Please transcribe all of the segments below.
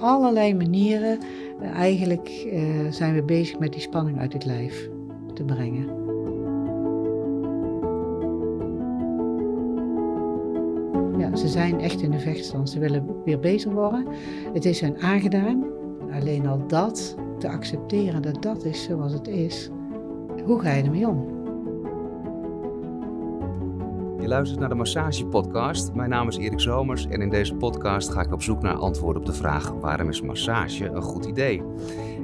allerlei manieren, eh, eigenlijk eh, zijn we bezig met die spanning uit het lijf te brengen. Ja, ze zijn echt in de vechtstand. Ze willen weer beter worden. Het is hen aangedaan. Alleen al dat te accepteren dat dat is zoals het is. Hoe ga je ermee om? Luistert naar de Massage Podcast. Mijn naam is Erik Zomers en in deze podcast ga ik op zoek naar antwoorden op de vraag: waarom is massage een goed idee?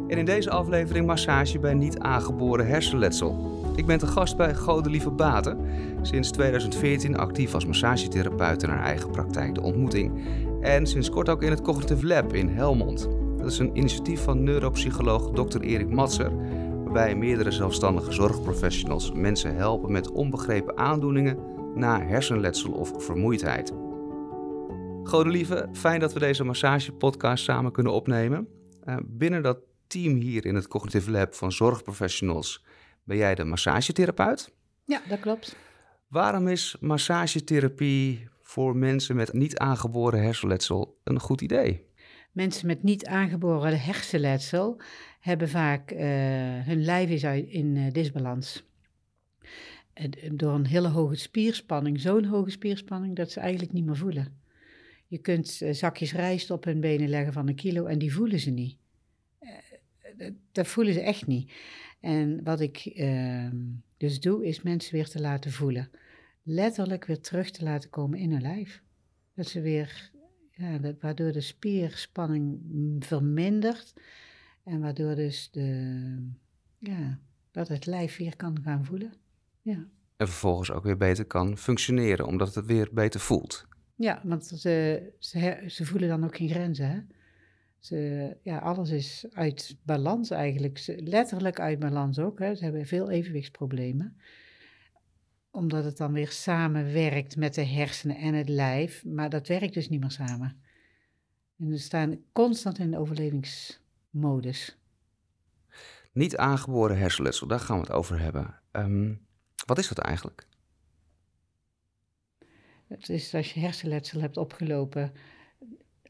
En in deze aflevering massage bij niet aangeboren hersenletsel. Ik ben te gast bij Godelieve Baten. Sinds 2014 actief als massagetherapeut in haar eigen praktijk De Ontmoeting. En sinds kort ook in het Cognitive Lab in Helmond. Dat is een initiatief van neuropsycholoog Dr. Erik Matser. Waarbij meerdere zelfstandige zorgprofessionals mensen helpen met onbegrepen aandoeningen na hersenletsel of vermoeidheid. Godelieve, fijn dat we deze massagepodcast samen kunnen opnemen. Uh, binnen dat team hier in het Cognitive Lab van zorgprofessionals ben jij de massagetherapeut? Ja, dat klopt. Waarom is massagetherapie voor mensen met niet aangeboren hersenletsel een goed idee? Mensen met niet aangeboren hersenletsel hebben vaak uh, hun lijf is in uh, disbalans. Door een hele hoge spierspanning, zo'n hoge spierspanning dat ze eigenlijk niet meer voelen. Je kunt uh, zakjes rijst op hun benen leggen van een kilo en die voelen ze niet. dat voelen ze echt niet. En wat ik ehm, dus doe, is mensen weer te laten voelen. Letterlijk weer terug te laten komen in hun lijf. Dat ze weer, ja, dat, waardoor de spierspanning vermindert. En waardoor dus de, ja, dat het lijf weer kan gaan voelen. Ja. En vervolgens ook weer beter kan functioneren, omdat het weer beter voelt. Ja, want ze, ze, ze voelen dan ook geen grenzen. Hè? Ze, ja, alles is uit balans eigenlijk. Ze, letterlijk uit balans ook. Hè. Ze hebben veel evenwichtsproblemen. Omdat het dan weer samenwerkt met de hersenen en het lijf. Maar dat werkt dus niet meer samen. En ze staan constant in de overlevingsmodus. Niet aangeboren hersenletsel, daar gaan we het over hebben. Um, wat is dat eigenlijk? Het is als je hersenletsel hebt opgelopen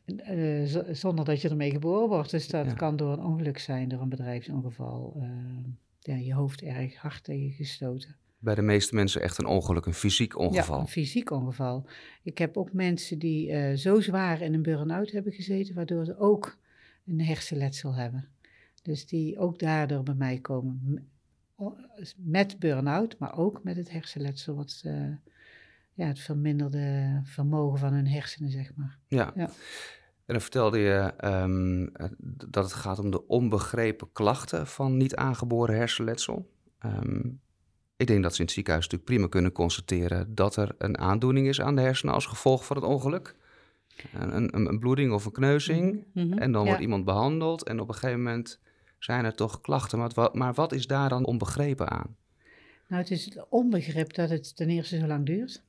uh, zonder dat je ermee geboren wordt. Dus dat kan door een ongeluk zijn, door een bedrijfsongeval. Uh, ja, je hoofd erg hard tegen gestoten. Bij de meeste mensen echt een ongeluk, een fysiek ongeval. Ja, een fysiek ongeval. Ik heb ook mensen die uh, zo zwaar in een burn-out hebben gezeten, waardoor ze ook een hersenletsel hebben. Dus die ook daardoor bij mij komen. Met burn-out, maar ook met het hersenletsel, wat ja, het verminderde vermogen van hun hersenen, zeg maar. Ja. ja. En dan vertelde je um, dat het gaat om de onbegrepen klachten van niet aangeboren hersenletsel. Um, ik denk dat ze in het ziekenhuis natuurlijk prima kunnen constateren dat er een aandoening is aan de hersenen als gevolg van het ongeluk. Een, een, een bloeding of een kneuzing. Mm -hmm. En dan ja. wordt iemand behandeld en op een gegeven moment zijn er toch klachten. Maar wat, maar wat is daar dan onbegrepen aan? Nou, het is het onbegrip dat het ten eerste zo lang duurt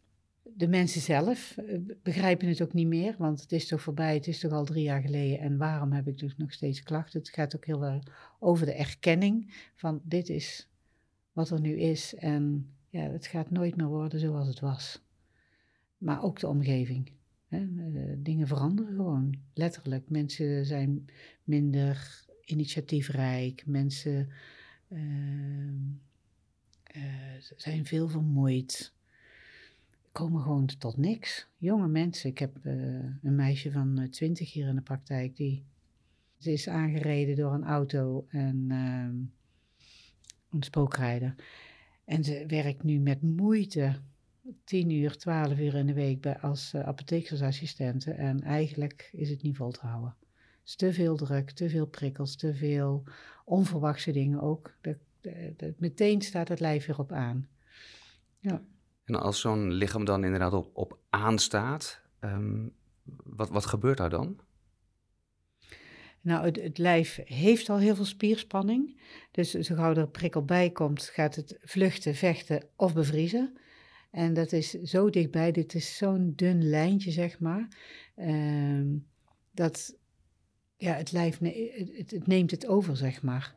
de mensen zelf eh, begrijpen het ook niet meer, want het is toch voorbij, het is toch al drie jaar geleden en waarom heb ik dus nog steeds klachten? Het gaat ook heel erg over de erkenning van dit is wat er nu is en ja, het gaat nooit meer worden zoals het was. Maar ook de omgeving. Hè? Eh, dingen veranderen gewoon, letterlijk. Mensen zijn minder initiatiefrijk, mensen uh, uh, zijn veel vermoeid komen gewoon tot niks. Jonge mensen. Ik heb uh, een meisje van uh, 20 hier in de praktijk. Die ze is aangereden door een auto en uh, een spookrijder. En ze werkt nu met moeite 10 uur, 12 uur in de week bij, als uh. En eigenlijk is het niet vol te houden. Is te veel druk, te veel prikkels, te veel onverwachte dingen ook. De, de, de, meteen staat het lijf weer op aan. Ja. En als zo'n lichaam dan inderdaad op, op aanstaat, um, wat, wat gebeurt daar dan? Nou, het, het, lijf heeft al heel veel spierspanning. Dus zo gauw er prikkel bij komt, gaat het vluchten, vechten of bevriezen. En dat is zo dichtbij, dit is zo'n dun lijntje, zeg maar. Um, dat ja, het lijf, het, neemt het over, zeg maar.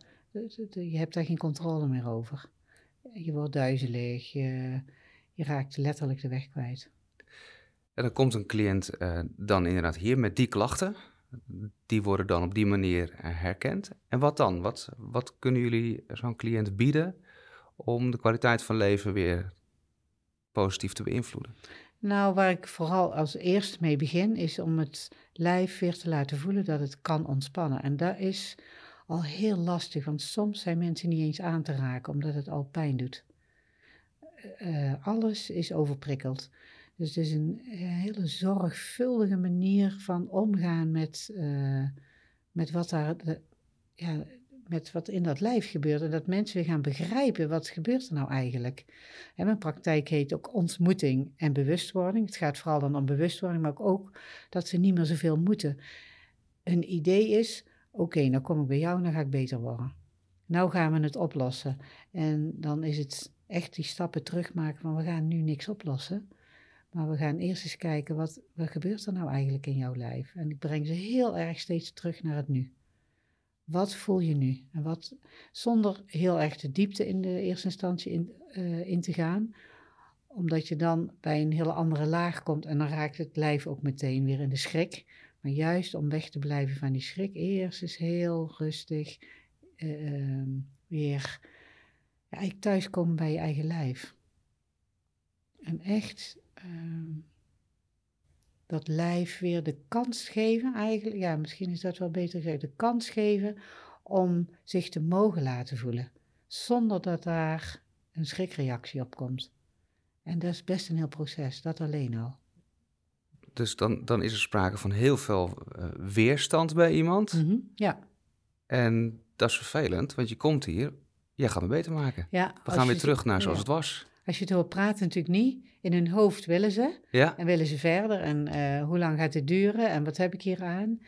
Je hebt daar geen controle meer over. Je wordt duizelig, je, je raakt letterlijk de weg kwijt. En dan komt een cliënt uh, dan inderdaad hier met die klachten. die worden dan op die manier herkend. En wat dan? Wat, wat kunnen jullie zo'n cliënt bieden om de kwaliteit van leven weer positief te beïnvloeden? Nou, waar ik vooral als eerste mee begin, is om het lijf weer te laten voelen dat het kan ontspannen. En dat is al heel lastig, want soms zijn mensen niet eens aan te raken, omdat het al pijn doet. Uh, alles is overprikkeld. Dus het is een hele zorgvuldige manier van omgaan met, met wat daar de, ja, met wat in dat lijf gebeurt. En dat mensen weer gaan begrijpen wat gebeurt er nou eigenlijk. En mijn praktijk heet ook ontmoeting en bewustwording. Het gaat vooral dan om bewustwording, maar ook dat ze niet meer zoveel moeten. Een idee is, oké, okay, nou kom ik bij jou dan ga ik beter worden. Nou gaan we het oplossen. En dan is het echt die stappen terugmaken van we gaan nu niks oplossen. Maar we gaan eerst eens kijken, wat, wat gebeurt er nou eigenlijk in jouw lijf? En ik breng ze heel erg steeds terug naar het nu. Wat voel je nu? En wat, zonder heel erg de diepte in de eerste instantie in, uh, in te gaan, omdat je dan bij een hele andere laag komt en dan raakt het lijf ook meteen weer in de schrik. Maar juist om weg te blijven van die schrik, eerst eens heel rustig uh, weer ja, thuiskomen bij je eigen lijf. En echt uh, dat lijf weer de kans geven, eigenlijk, ja, misschien is dat wel beter gezegd, de kans geven om zich te mogen laten voelen, zonder dat daar een schrikreactie op komt. En dat is best een heel proces, dat alleen al. Dus dan, dan is er sprake van heel veel uh, weerstand bij iemand. Mm -hmm, ja. En dat is vervelend, want je komt hier, jij gaat me beter maken. Ja, We gaan weer terug naar zoals ja. het was. Als je het hoort praten, natuurlijk niet. In hun hoofd willen ze. Ja. En willen ze verder. En uh, hoe lang gaat het duren? En wat heb ik hier aan?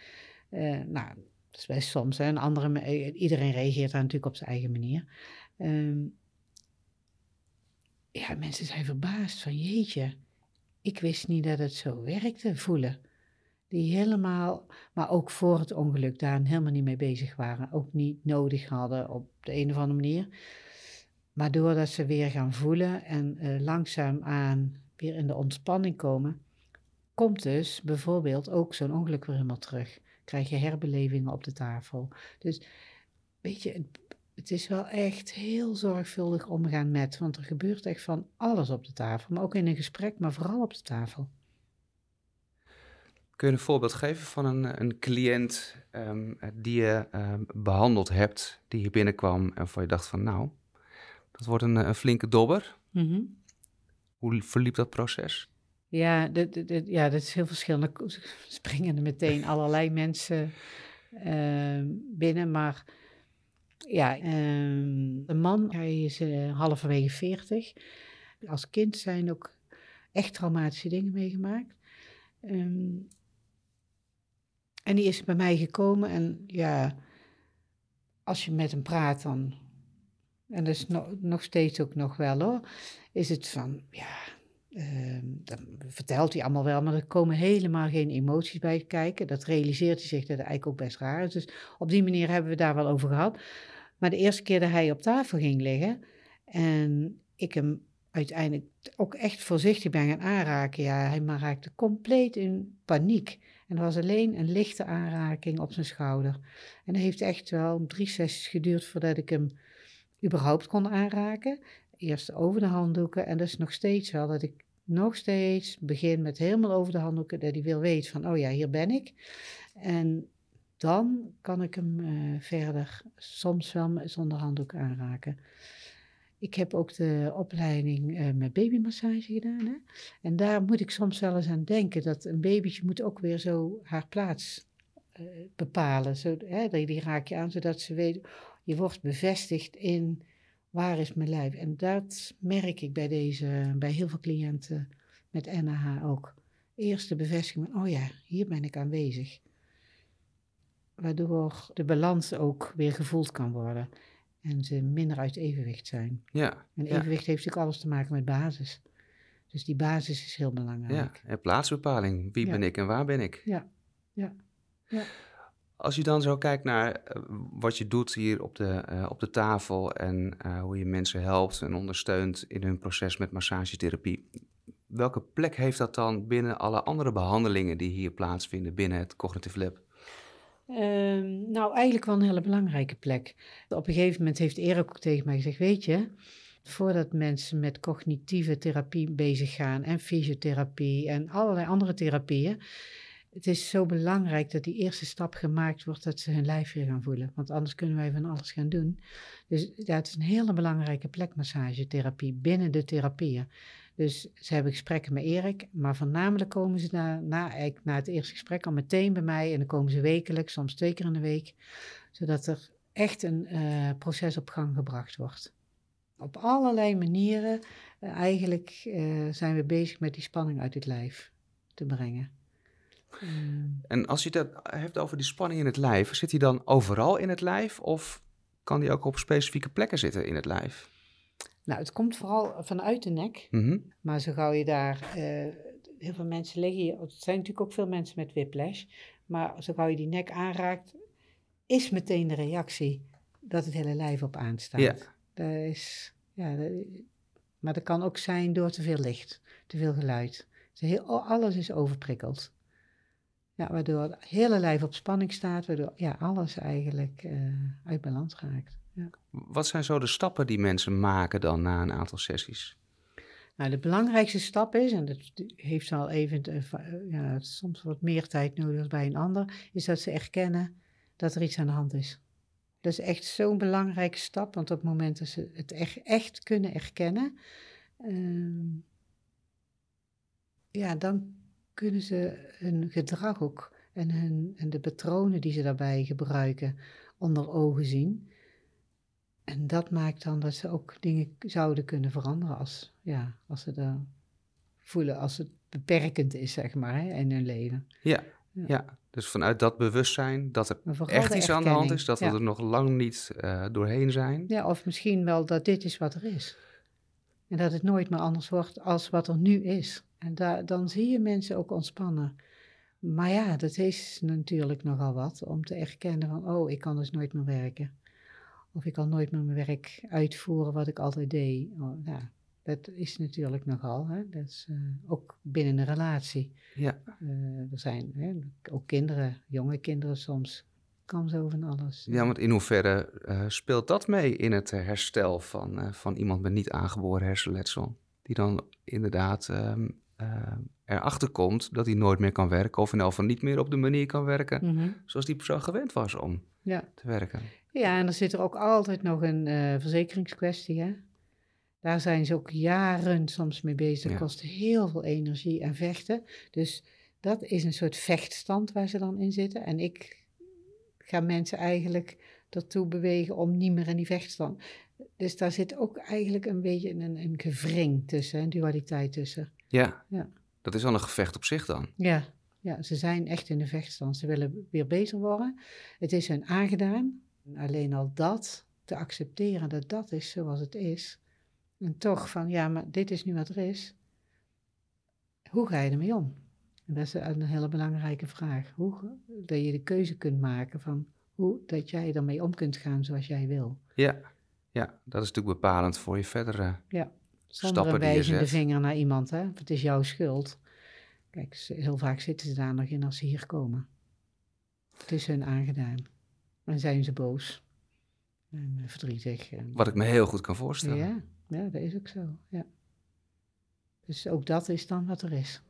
Uh, nou, dat is best soms. Hè. Een andere, iedereen reageert daar natuurlijk op zijn eigen manier. Um, ja, mensen zijn verbaasd van jeetje. Ik wist niet dat het zo werkte, voelen. Die helemaal, maar ook voor het ongeluk daar helemaal niet mee bezig waren. Ook niet nodig hadden op de een of andere manier. Maar doordat ze weer gaan voelen en uh, langzaamaan weer in de ontspanning komen, komt dus bijvoorbeeld ook zo'n ongeluk weer helemaal terug. Krijg je herbelevingen op de tafel. Dus weet je, het, is wel echt heel zorgvuldig omgaan met, want er gebeurt echt van alles op de tafel. Maar ook in een gesprek, maar vooral op de tafel. Kun je een voorbeeld geven van een, een cliënt um, die je um, behandeld hebt, die hier binnenkwam en waarvan je dacht van nou, dat wordt een, een flinke dobber. Mm -hmm. Hoe verliep dat proces? Ja, ja, dat is heel verschillend. Er springen er meteen allerlei mensen uh, binnen. Maar ja, uh, een man, hij is uh, halverwege 40. Als kind zijn ook echt traumatische dingen meegemaakt. Um, en die is bij mij gekomen en ja, als je met hem praat, dan en dat is nog, nog steeds ook nog wel hoor, is het van, ja, uh, dat vertelt hij allemaal wel, maar er komen helemaal geen emoties bij kijken. Dat realiseert hij zich dat het eigenlijk ook best raar is. Dus op die manier hebben we daar wel over gehad. Maar de eerste keer dat hij op tafel ging liggen en ik hem uiteindelijk ook echt voorzichtig ben gaan aanraken, ja, hij raakte compleet in paniek. En er was alleen een lichte aanraking op zijn schouder. En dat heeft echt wel drie sessies geduurd voordat ik hem überhaupt kon aanraken. Eerst over de handdoeken en dat is nog steeds wel dat ik nog steeds begin met helemaal over de handdoeken, dat hij wil weten van, oh ja, hier ben ik. En dan kan ik hem uh, verder soms wel zonder handdoek aanraken. Ik heb ook de opleiding uh, met babymassage gedaan. Hè? En daar moet ik soms wel eens aan denken dat een babytje moet ook weer zo haar plaats bepalen. Zo, hè, die raak je aan, zodat ze weet, je wordt bevestigd in waar is mijn lijf. En dat merk ik bij, deze, bij heel veel cliënten met NAH ook. Eerste bevestiging van, oh ja, hier ben ik aanwezig. Waardoor de balans ook weer gevoeld kan worden. En ze minder uit evenwicht zijn. Ja. En evenwicht ja. heeft natuurlijk alles te maken met basis. Dus die basis is heel belangrijk. Ja, en plaatsbepaling. Wie ja. ben ik en waar ben ik? Ja, ja, ja. Als je dan zo kijkt naar uh, wat je doet hier op de, uh, op de tafel en uh, hoe je mensen helpt en ondersteunt in hun proces met massagetherapie, welke plek heeft dat dan binnen alle andere behandelingen die hier plaatsvinden binnen het Cognitive Lab? Ehm, nou, eigenlijk wel een hele belangrijke plek. Op een gegeven moment heeft Erik ook tegen mij gezegd: Weet je, voordat mensen met cognitieve therapie bezig gaan en fysiotherapie en allerlei andere therapieën, het is zo belangrijk dat die eerste stap gemaakt wordt dat ze hun lijf weer gaan voelen. Want anders kunnen wij van alles gaan doen. Dus het is een hele belangrijke plek, massagetherapie, binnen de therapieën. Dus ze hebben gesprekken met Erik, maar voornamelijk komen ze na, na, na het eerste gesprek al meteen bij mij. En dan komen ze wekelijks, soms twee keer in de week, zodat er echt een uh, proces op gang gebracht wordt. Op allerlei manieren uh, eigenlijk uh, zijn we bezig met die spanning uit het lijf te brengen. En als je het hebt over die spanning in het lijf, zit die dan overal in het lijf of kan die ook op specifieke plekken zitten in het lijf? Nou, het komt vooral vanuit de nek. Mm Maar zo gauw je daar. Uh, heel veel mensen liggen hier. Er zijn natuurlijk ook veel mensen met whiplash. Maar zo gauw je die nek aanraakt, is meteen de reactie dat het hele lijf op aanstaat. Ja. Dat is, ja, dat, maar dat kan ook zijn door te veel licht, te veel geluid. Dus heel, alles is overprikkeld. Ja, waardoor het hele lijf op spanning staat, waardoor ja, alles eigenlijk uh, uit balans raakt. Ja. Wat zijn zo de stappen die mensen maken dan na een aantal sessies? Nou, de belangrijkste stap is, en dat heeft al even ja, soms wat meer tijd nodig dan bij een ander, is dat ze erkennen dat er iets aan de hand is. Dat is echt zo'n belangrijke stap, want op het moment dat ze het echt, echt kunnen erkennen, uh, ja, dan kunnen ze hun gedrag ook en, hun, en de patronen die ze daarbij gebruiken onder ogen zien. En dat maakt dan dat ze ook dingen zouden kunnen veranderen als, ja, als ze dat voelen, als het beperkend is, zeg maar, hè, in hun leven. Ja, ja. ja. dus vanuit dat bewustzijn dat er echt iets aan de hand is, dat we er nog lang niet uh, doorheen zijn. Ja, of misschien wel dat dit is wat er is. En dat het nooit meer anders wordt als wat er nu is. En daar, dan zie je mensen ook ontspannen. Maar ja, dat is natuurlijk nogal wat om te erkennen van, oh, ik kan dus nooit meer werken. Of ik kan nooit meer mijn werk uitvoeren wat ik altijd deed. Oh, ja, dat is natuurlijk nogal. Hè? Dat is uh, ook binnen een relatie. Ja. Uh, er zijn hè, ook kinderen, jonge kinderen soms. Kan zo van alles. Ja, want in hoeverre uh, speelt dat mee in het herstel van, van iemand met niet aangeboren hersenletsel? Die dan inderdaad um, erachter komt dat hij nooit meer kan werken. Of in elk geval niet meer op de manier kan werken Mhm. zoals die persoon gewend was om Ja. te werken. ja, en er zit er ook altijd nog een eh, verzekeringskwestie. Hè? Daar zijn ze ook jaren soms mee bezig. Dat Ja. kost heel veel energie en vechten. Dus dat is een soort vechtstand waar ze dan in zitten. En ik ga mensen eigenlijk ertoe bewegen om niet meer in die vechtstand. Dus daar zit ook eigenlijk een beetje een, een gevring tussen, een dualiteit tussen. Ja. Ja. dat is al een gevecht op zich dan. Ja, ja, ze zijn echt in de vechtstand. Ze willen weer beter worden. Het is hun aangedaan. Alleen al dat te accepteren, dat dat is zoals het is. En toch van, ja, maar dit is nu wat er is. Hoe ga je ermee om? En dat is een hele belangrijke vraag. Hoe, dat je de keuze kunt maken van hoe dat jij ermee om kunt gaan zoals jij wil. Ja. ja, dat is natuurlijk bepalend voor je verdere Zonder stappen een die je wijzende zet. vinger naar iemand, hè? Het is jouw schuld. Kijk, heel vaak zitten ze daar nog in als ze hier komen. Het is hun aangedaan. En zijn ze boos. En eh, verdrietig. En, Wat ik me heel goed kan voorstellen. ja, ja, dat is ook zo. Ja. Dus ook dat is dan wat er is.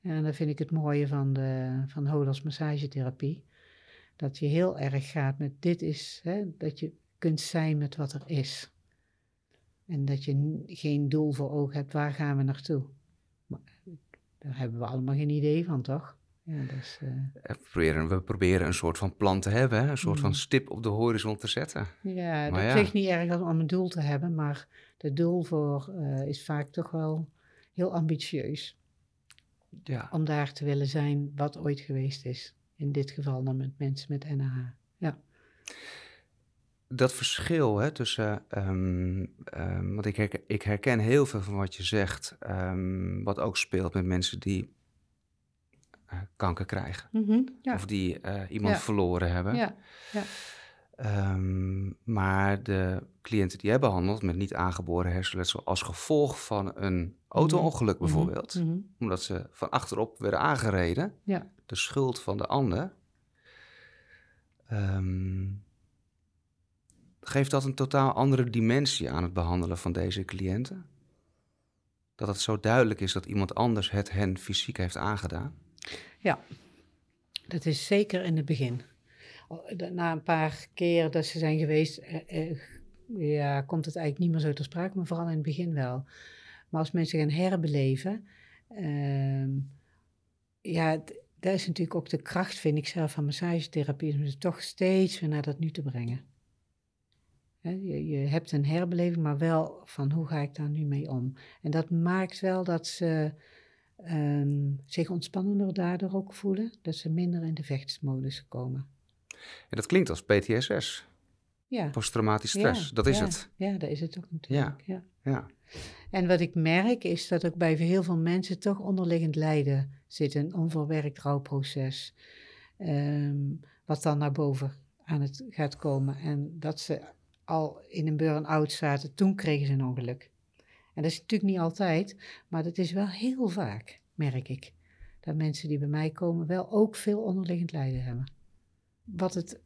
En dan vind ik het mooie van, de, van Hodels massagetherapie. Dat je heel erg gaat met dit is, hè, dat je kunt zijn met wat er is. En dat je geen doel voor ogen hebt, waar gaan we naartoe? Maar, daar hebben we allemaal geen idee van, toch? Ja, dus, eh, We proberen, we proberen een soort van plan te hebben, hè? een soort van Mm. stip op de horizon te zetten. ja, Maar dat ja. zegt niet erg om een doel te hebben, maar het doel voor eh, is vaak toch wel heel ambitieus. Ja. Om daar te willen zijn wat ooit geweest is. In dit geval dan met mensen met NH. Ja. Dat verschil hè, tussen, ehm, ehm, want ik herken, ik herken heel veel van wat je zegt, ehm, wat ook speelt met mensen die eh, kanker krijgen. ja. Of die eh, iemand Ja. verloren hebben. ja. Maar de cliënten die jij behandelt met niet aangeboren hersenletsel als gevolg van een auto-ongeluk Mhm, bijvoorbeeld, mhm. omdat ze van achterop werden aangereden, Ja. de schuld van de ander, ehm, geeft dat een totaal andere dimensie aan het behandelen van deze cliënten? Dat het zo duidelijk is dat iemand anders het hen fysiek heeft aangedaan? Ja, dat is zeker in het begin. Na een paar keer dat ze zijn geweest, eh, eh, ja, komt het eigenlijk niet meer zo ter sprake, maar vooral in het begin wel. Maar als mensen gaan herbeleven, uh, ja, dat is natuurlijk ook de kracht, vind ik zelf, van massagetherapie, om ze toch steeds weer naar dat nu te brengen. Je, je, hebt een herbeleving, maar wel van hoe ga ik daar nu mee om? En dat maakt wel dat ze um, zich ontspannender daardoor ook voelen, dat ze minder in de vechtsmodus komen. En dat klinkt als PTSS. Ja. Posttraumatisch stress, dat is het. Ja, dat is het ook natuurlijk. Ja. ja. En wat ik merk is dat ook bij heel veel mensen toch onderliggend lijden zit, een onverwerkt rouwproces, um, wat dan naar boven aan het gaat komen. En dat ze al in een burn-out zaten, toen kregen ze een ongeluk. En dat is natuurlijk niet altijd, maar dat is wel heel vaak, merk ik. Dat mensen die bij mij komen wel ook veel onderliggend lijden hebben. Wat het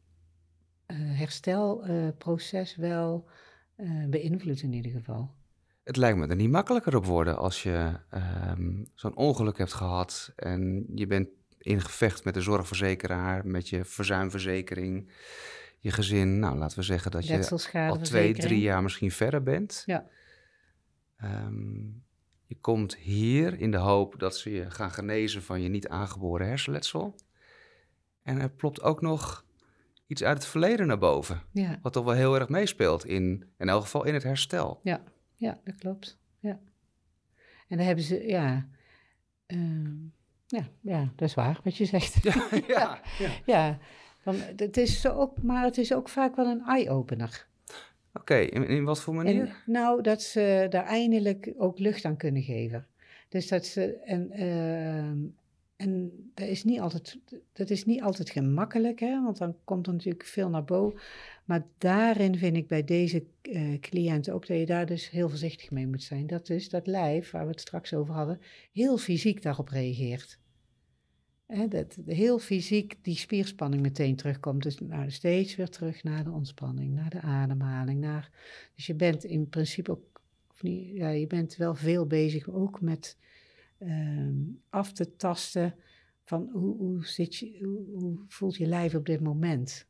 uh, herstelproces wel uh, beïnvloedt in ieder geval. Het lijkt me er niet makkelijker op worden als je um, zo'n ongeluk hebt gehad en je bent in gevecht met de zorgverzekeraar, met je verzuimverzekering, je gezin. Nou, laten we zeggen dat je al twee, drie jaar misschien verder bent. Ja. Um, je komt hier in de hoop dat ze je gaan genezen van je niet aangeboren hersenletsel. En er plopt ook nog iets uit het verleden naar boven. Ja. Wat toch wel heel erg meespeelt in, in elk geval in het herstel. Ja, ja dat klopt. Ja. En dan hebben ze, ja, uh, ja, ja, dat is waar wat je zegt. Ja, ja, ja. ja. Dan, het is ook, maar het is ook vaak wel een eye-opener. Oké, in, in, wat voor manier? En, nou, dat ze daar eindelijk ook lucht aan kunnen geven. Dus dat ze, en, uh, en dat is, niet altijd, dat is niet altijd gemakkelijk, hè, want dan komt er natuurlijk veel naar boven. Maar daarin vind ik bij deze uh, cliënten ook dat je daar dus heel voorzichtig mee moet zijn. Dat dus dat lijf, waar we het straks over hadden, heel fysiek daarop reageert. Hè, dat heel fysiek die spierspanning meteen terugkomt. Dus nou, steeds weer terug naar de ontspanning, naar de ademhaling. Naar, dus je bent in principe ook, of niet, ja, je bent wel veel bezig ook met um, af te tasten van hoe, hoe, zit je, hoe, voelt je lijf op dit moment.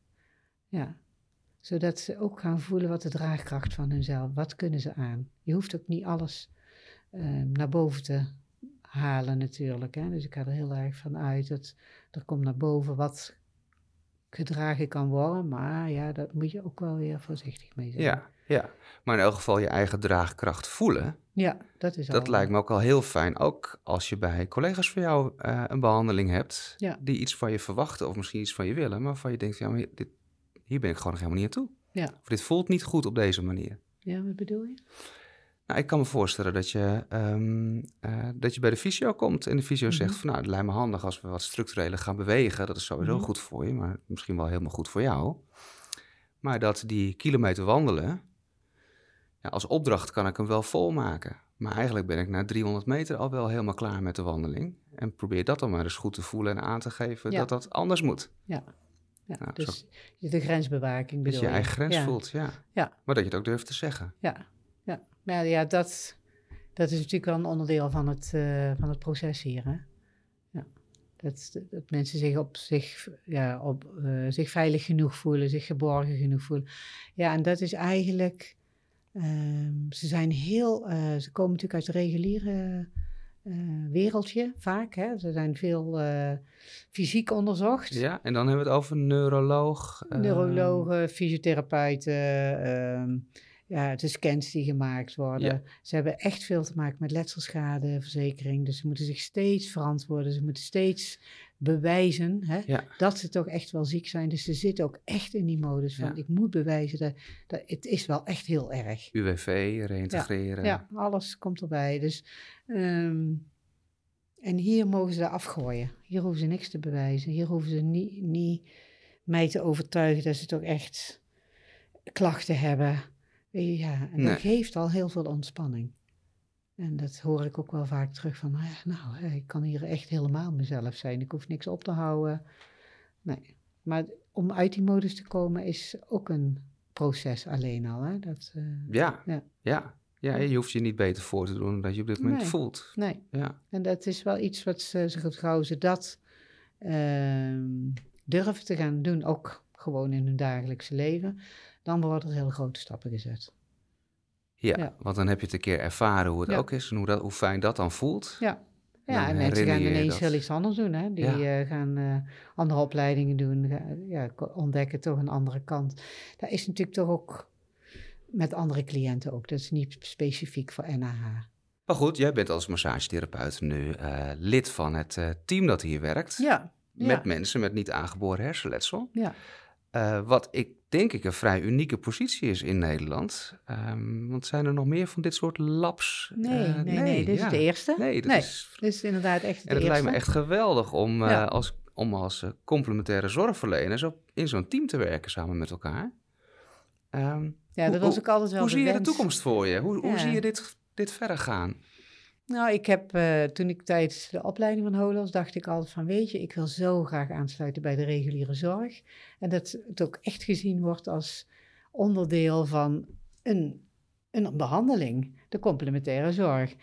Ja, zodat ze ook gaan voelen wat de draagkracht van hunzelf, wat kunnen ze aan. Je hoeft ook niet alles um, naar boven te halen natuurlijk. Hè? Dus ik ga er heel erg van uit dat er komt naar boven wat gedragen kan worden. Maar ja, dat moet je ook wel weer voorzichtig mee zijn. Ja, ja. maar in elk geval je eigen draagkracht voelen. Ja, dat is Dat lijkt me ook al heel fijn. Ook als je bij collega's van jou uh, een behandeling hebt... Ja. die iets van je verwachten of misschien iets van je willen... maar waarvan je denkt, ja, maar dit, hier ben ik gewoon nog helemaal niet aan toe. Ja. Of dit voelt niet goed op deze manier. Ja, wat bedoel je? Nou, ik kan me voorstellen dat je, um, uh, dat je bij de fysio komt en de fysio mm -hmm. zegt van nou, het lijkt me handig als we wat structureler gaan bewegen. Dat is sowieso mm -hmm. goed voor je, maar misschien wel helemaal goed voor jou. Maar dat die kilometer wandelen, ja, als opdracht kan ik hem wel volmaken. Maar eigenlijk ben ik na 300 meter al wel helemaal klaar met de wandeling. En probeer dat dan maar eens goed te voelen en aan te geven ja. dat dat anders moet. Ja, ja nou, dus zo... de grensbewaking bedoel Dat je je eigen grens voelt, ja. ja. Maar dat je het ook durft te zeggen. Ja, ja. Maar ja, dat, dat is natuurlijk wel een onderdeel van het, uh, van het proces hier. Hè? Ja. Dat, dat mensen zich, op zich, ja, op, uh, zich veilig genoeg voelen, zich geborgen genoeg voelen. Ja, en dat is eigenlijk. Uh, ze zijn heel. Uh, ze komen natuurlijk uit het reguliere wereldje vaak. Hè? Ze zijn veel fysiek onderzocht. Ja, en dan hebben we het over neuroloog. Neurologen, fysiotherapeuten ehm, ja, de scans die gemaakt worden. Ze hebben echt veel te maken met letselschadeverzekering. Dus ze moeten zich steeds verantwoorden. Ze moeten steeds bewijzen hè, dat ze toch echt wel ziek zijn. Dus ze zitten ook echt in die modus van ik moet bewijzen dat, dat het is wel echt heel erg. UWV, reintegreren. Ja, alles komt erbij. Dus, um, en hier mogen ze afgooien. Hier hoeven ze niks te bewijzen. Hier hoeven ze niet, niet mij te overtuigen dat ze toch echt klachten hebben. Ja, en dat geeft al heel veel ontspanning. En dat hoor ik ook wel vaak terug van, nou, ik kan hier echt helemaal mezelf zijn. Ik hoef niks op te houden. Nee, Maar om uit die modus te komen is ook een proces alleen al. Hè? Dat, uh, ja, ja, ja. Ja, je hoeft je niet beter voor te doen dan je op dit moment nee, voelt. Nee. Ja. En dat is wel iets wat ze, ze gauw ze dat uh, durven te gaan doen, ook gewoon in hun dagelijkse leven, dan worden er heel grote stappen gezet. Ja, ja. want dan heb je het een keer ervaren hoe het Ja. ook is en hoe, dat, hoe fijn dat dan voelt. Ja. Ja, Dan en mensen gaan ineens dat. heel iets anders doen. Hè? Die Ja. eh, gaan eh, andere opleidingen doen, ja, ontdekken toch een andere kant. Dat is natuurlijk toch ook met andere cliënten ook. Dat is niet specifiek voor NAH. Maar goed, jij bent als massagetherapeut nu eh, lid van het team dat hier werkt. Ja, Met mensen met niet aangeboren hersenletsel. ja. Eh, wat ik denk ik een vrij unieke positie is in Nederland. Ehm, want zijn er nog meer van dit soort labs? Nee, Eh, nee, nee, dit ja. is de eerste. Nee, Nee, is Dit is inderdaad echt de En het eerste. lijkt me echt geweldig om, eh, als, om als complementaire zorgverlener zo in zo'n team te werken samen met elkaar. Ehm, Ja, hoe- dat was hoe- ook altijd wel hoe zie je de toekomst voor je? Hoe, hoe zie je dit, dit verder gaan? Nou, ik heb eh, toen ik tijdens de opleiding van HOLOS dacht ik altijd van weet je, ik wil zo graag aansluiten bij de reguliere zorg. En dat het ook echt gezien wordt als onderdeel van een, een behandeling, de complementaire zorg.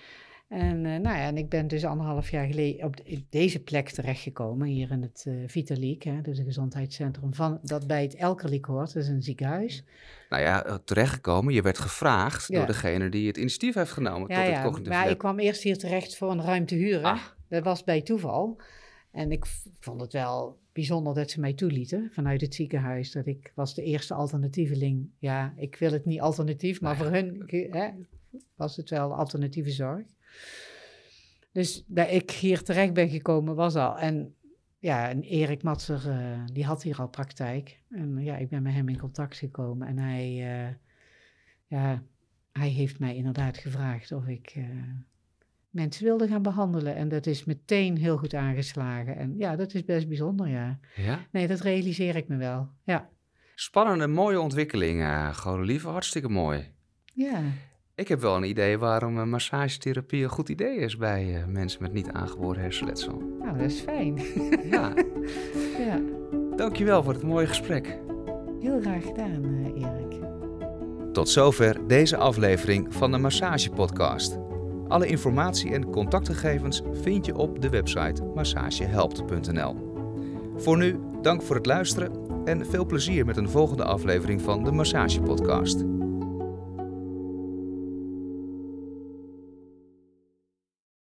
En, eh, nou ja, en ik ben dus anderhalf jaar geleden op de- deze plek terechtgekomen, hier in het eh Vitaliek, hè, dus een gezondheidscentrum van, dat bij het Elkerliek hoort, dat is een ziekenhuis. Nou ja, eh, terechtgekomen. Je werd gevraagd Ja. door degene die het initiatief heeft genomen Ja, tot het ja, maar lab. ik kwam eerst hier terecht voor een ruimte huren. Ah. Dat was bij toeval. En ik vond het wel bijzonder dat ze mij toelieten vanuit het ziekenhuis. Dat ik was de eerste alternatieveling. Ja, ik wil het niet alternatief, maar voor hun hè, was het wel alternatieve zorg. Dus dat ik hier terecht ben gekomen was al. En ja, en Erik Matser, eh, die had hier al praktijk. En ja, ik ben met hem in contact gekomen. En hij, eh, ja, hij heeft mij inderdaad gevraagd of ik eh, mensen wilde gaan behandelen. En dat is meteen heel goed aangeslagen. En ja, dat is best bijzonder, ja. Ja? Nee, dat realiseer ik me wel. Ja. Spannende, mooie ontwikkeling, uh, Godelieve. Hartstikke mooi. Ja. Ik heb wel een idee waarom een massagetherapie een goed idee is bij eh, mensen met niet aangeboren hersenletsel. Nou, dat is fijn. Ja, ja. dankjewel voor het mooie gesprek. Heel graag gedaan, eh, Erik. Tot zover deze aflevering van de Massage Podcast. Alle informatie en contactgegevens vind je op de website massagehelpt.nl. Voor nu, dank voor het luisteren en veel plezier met een volgende aflevering van de Massage Podcast.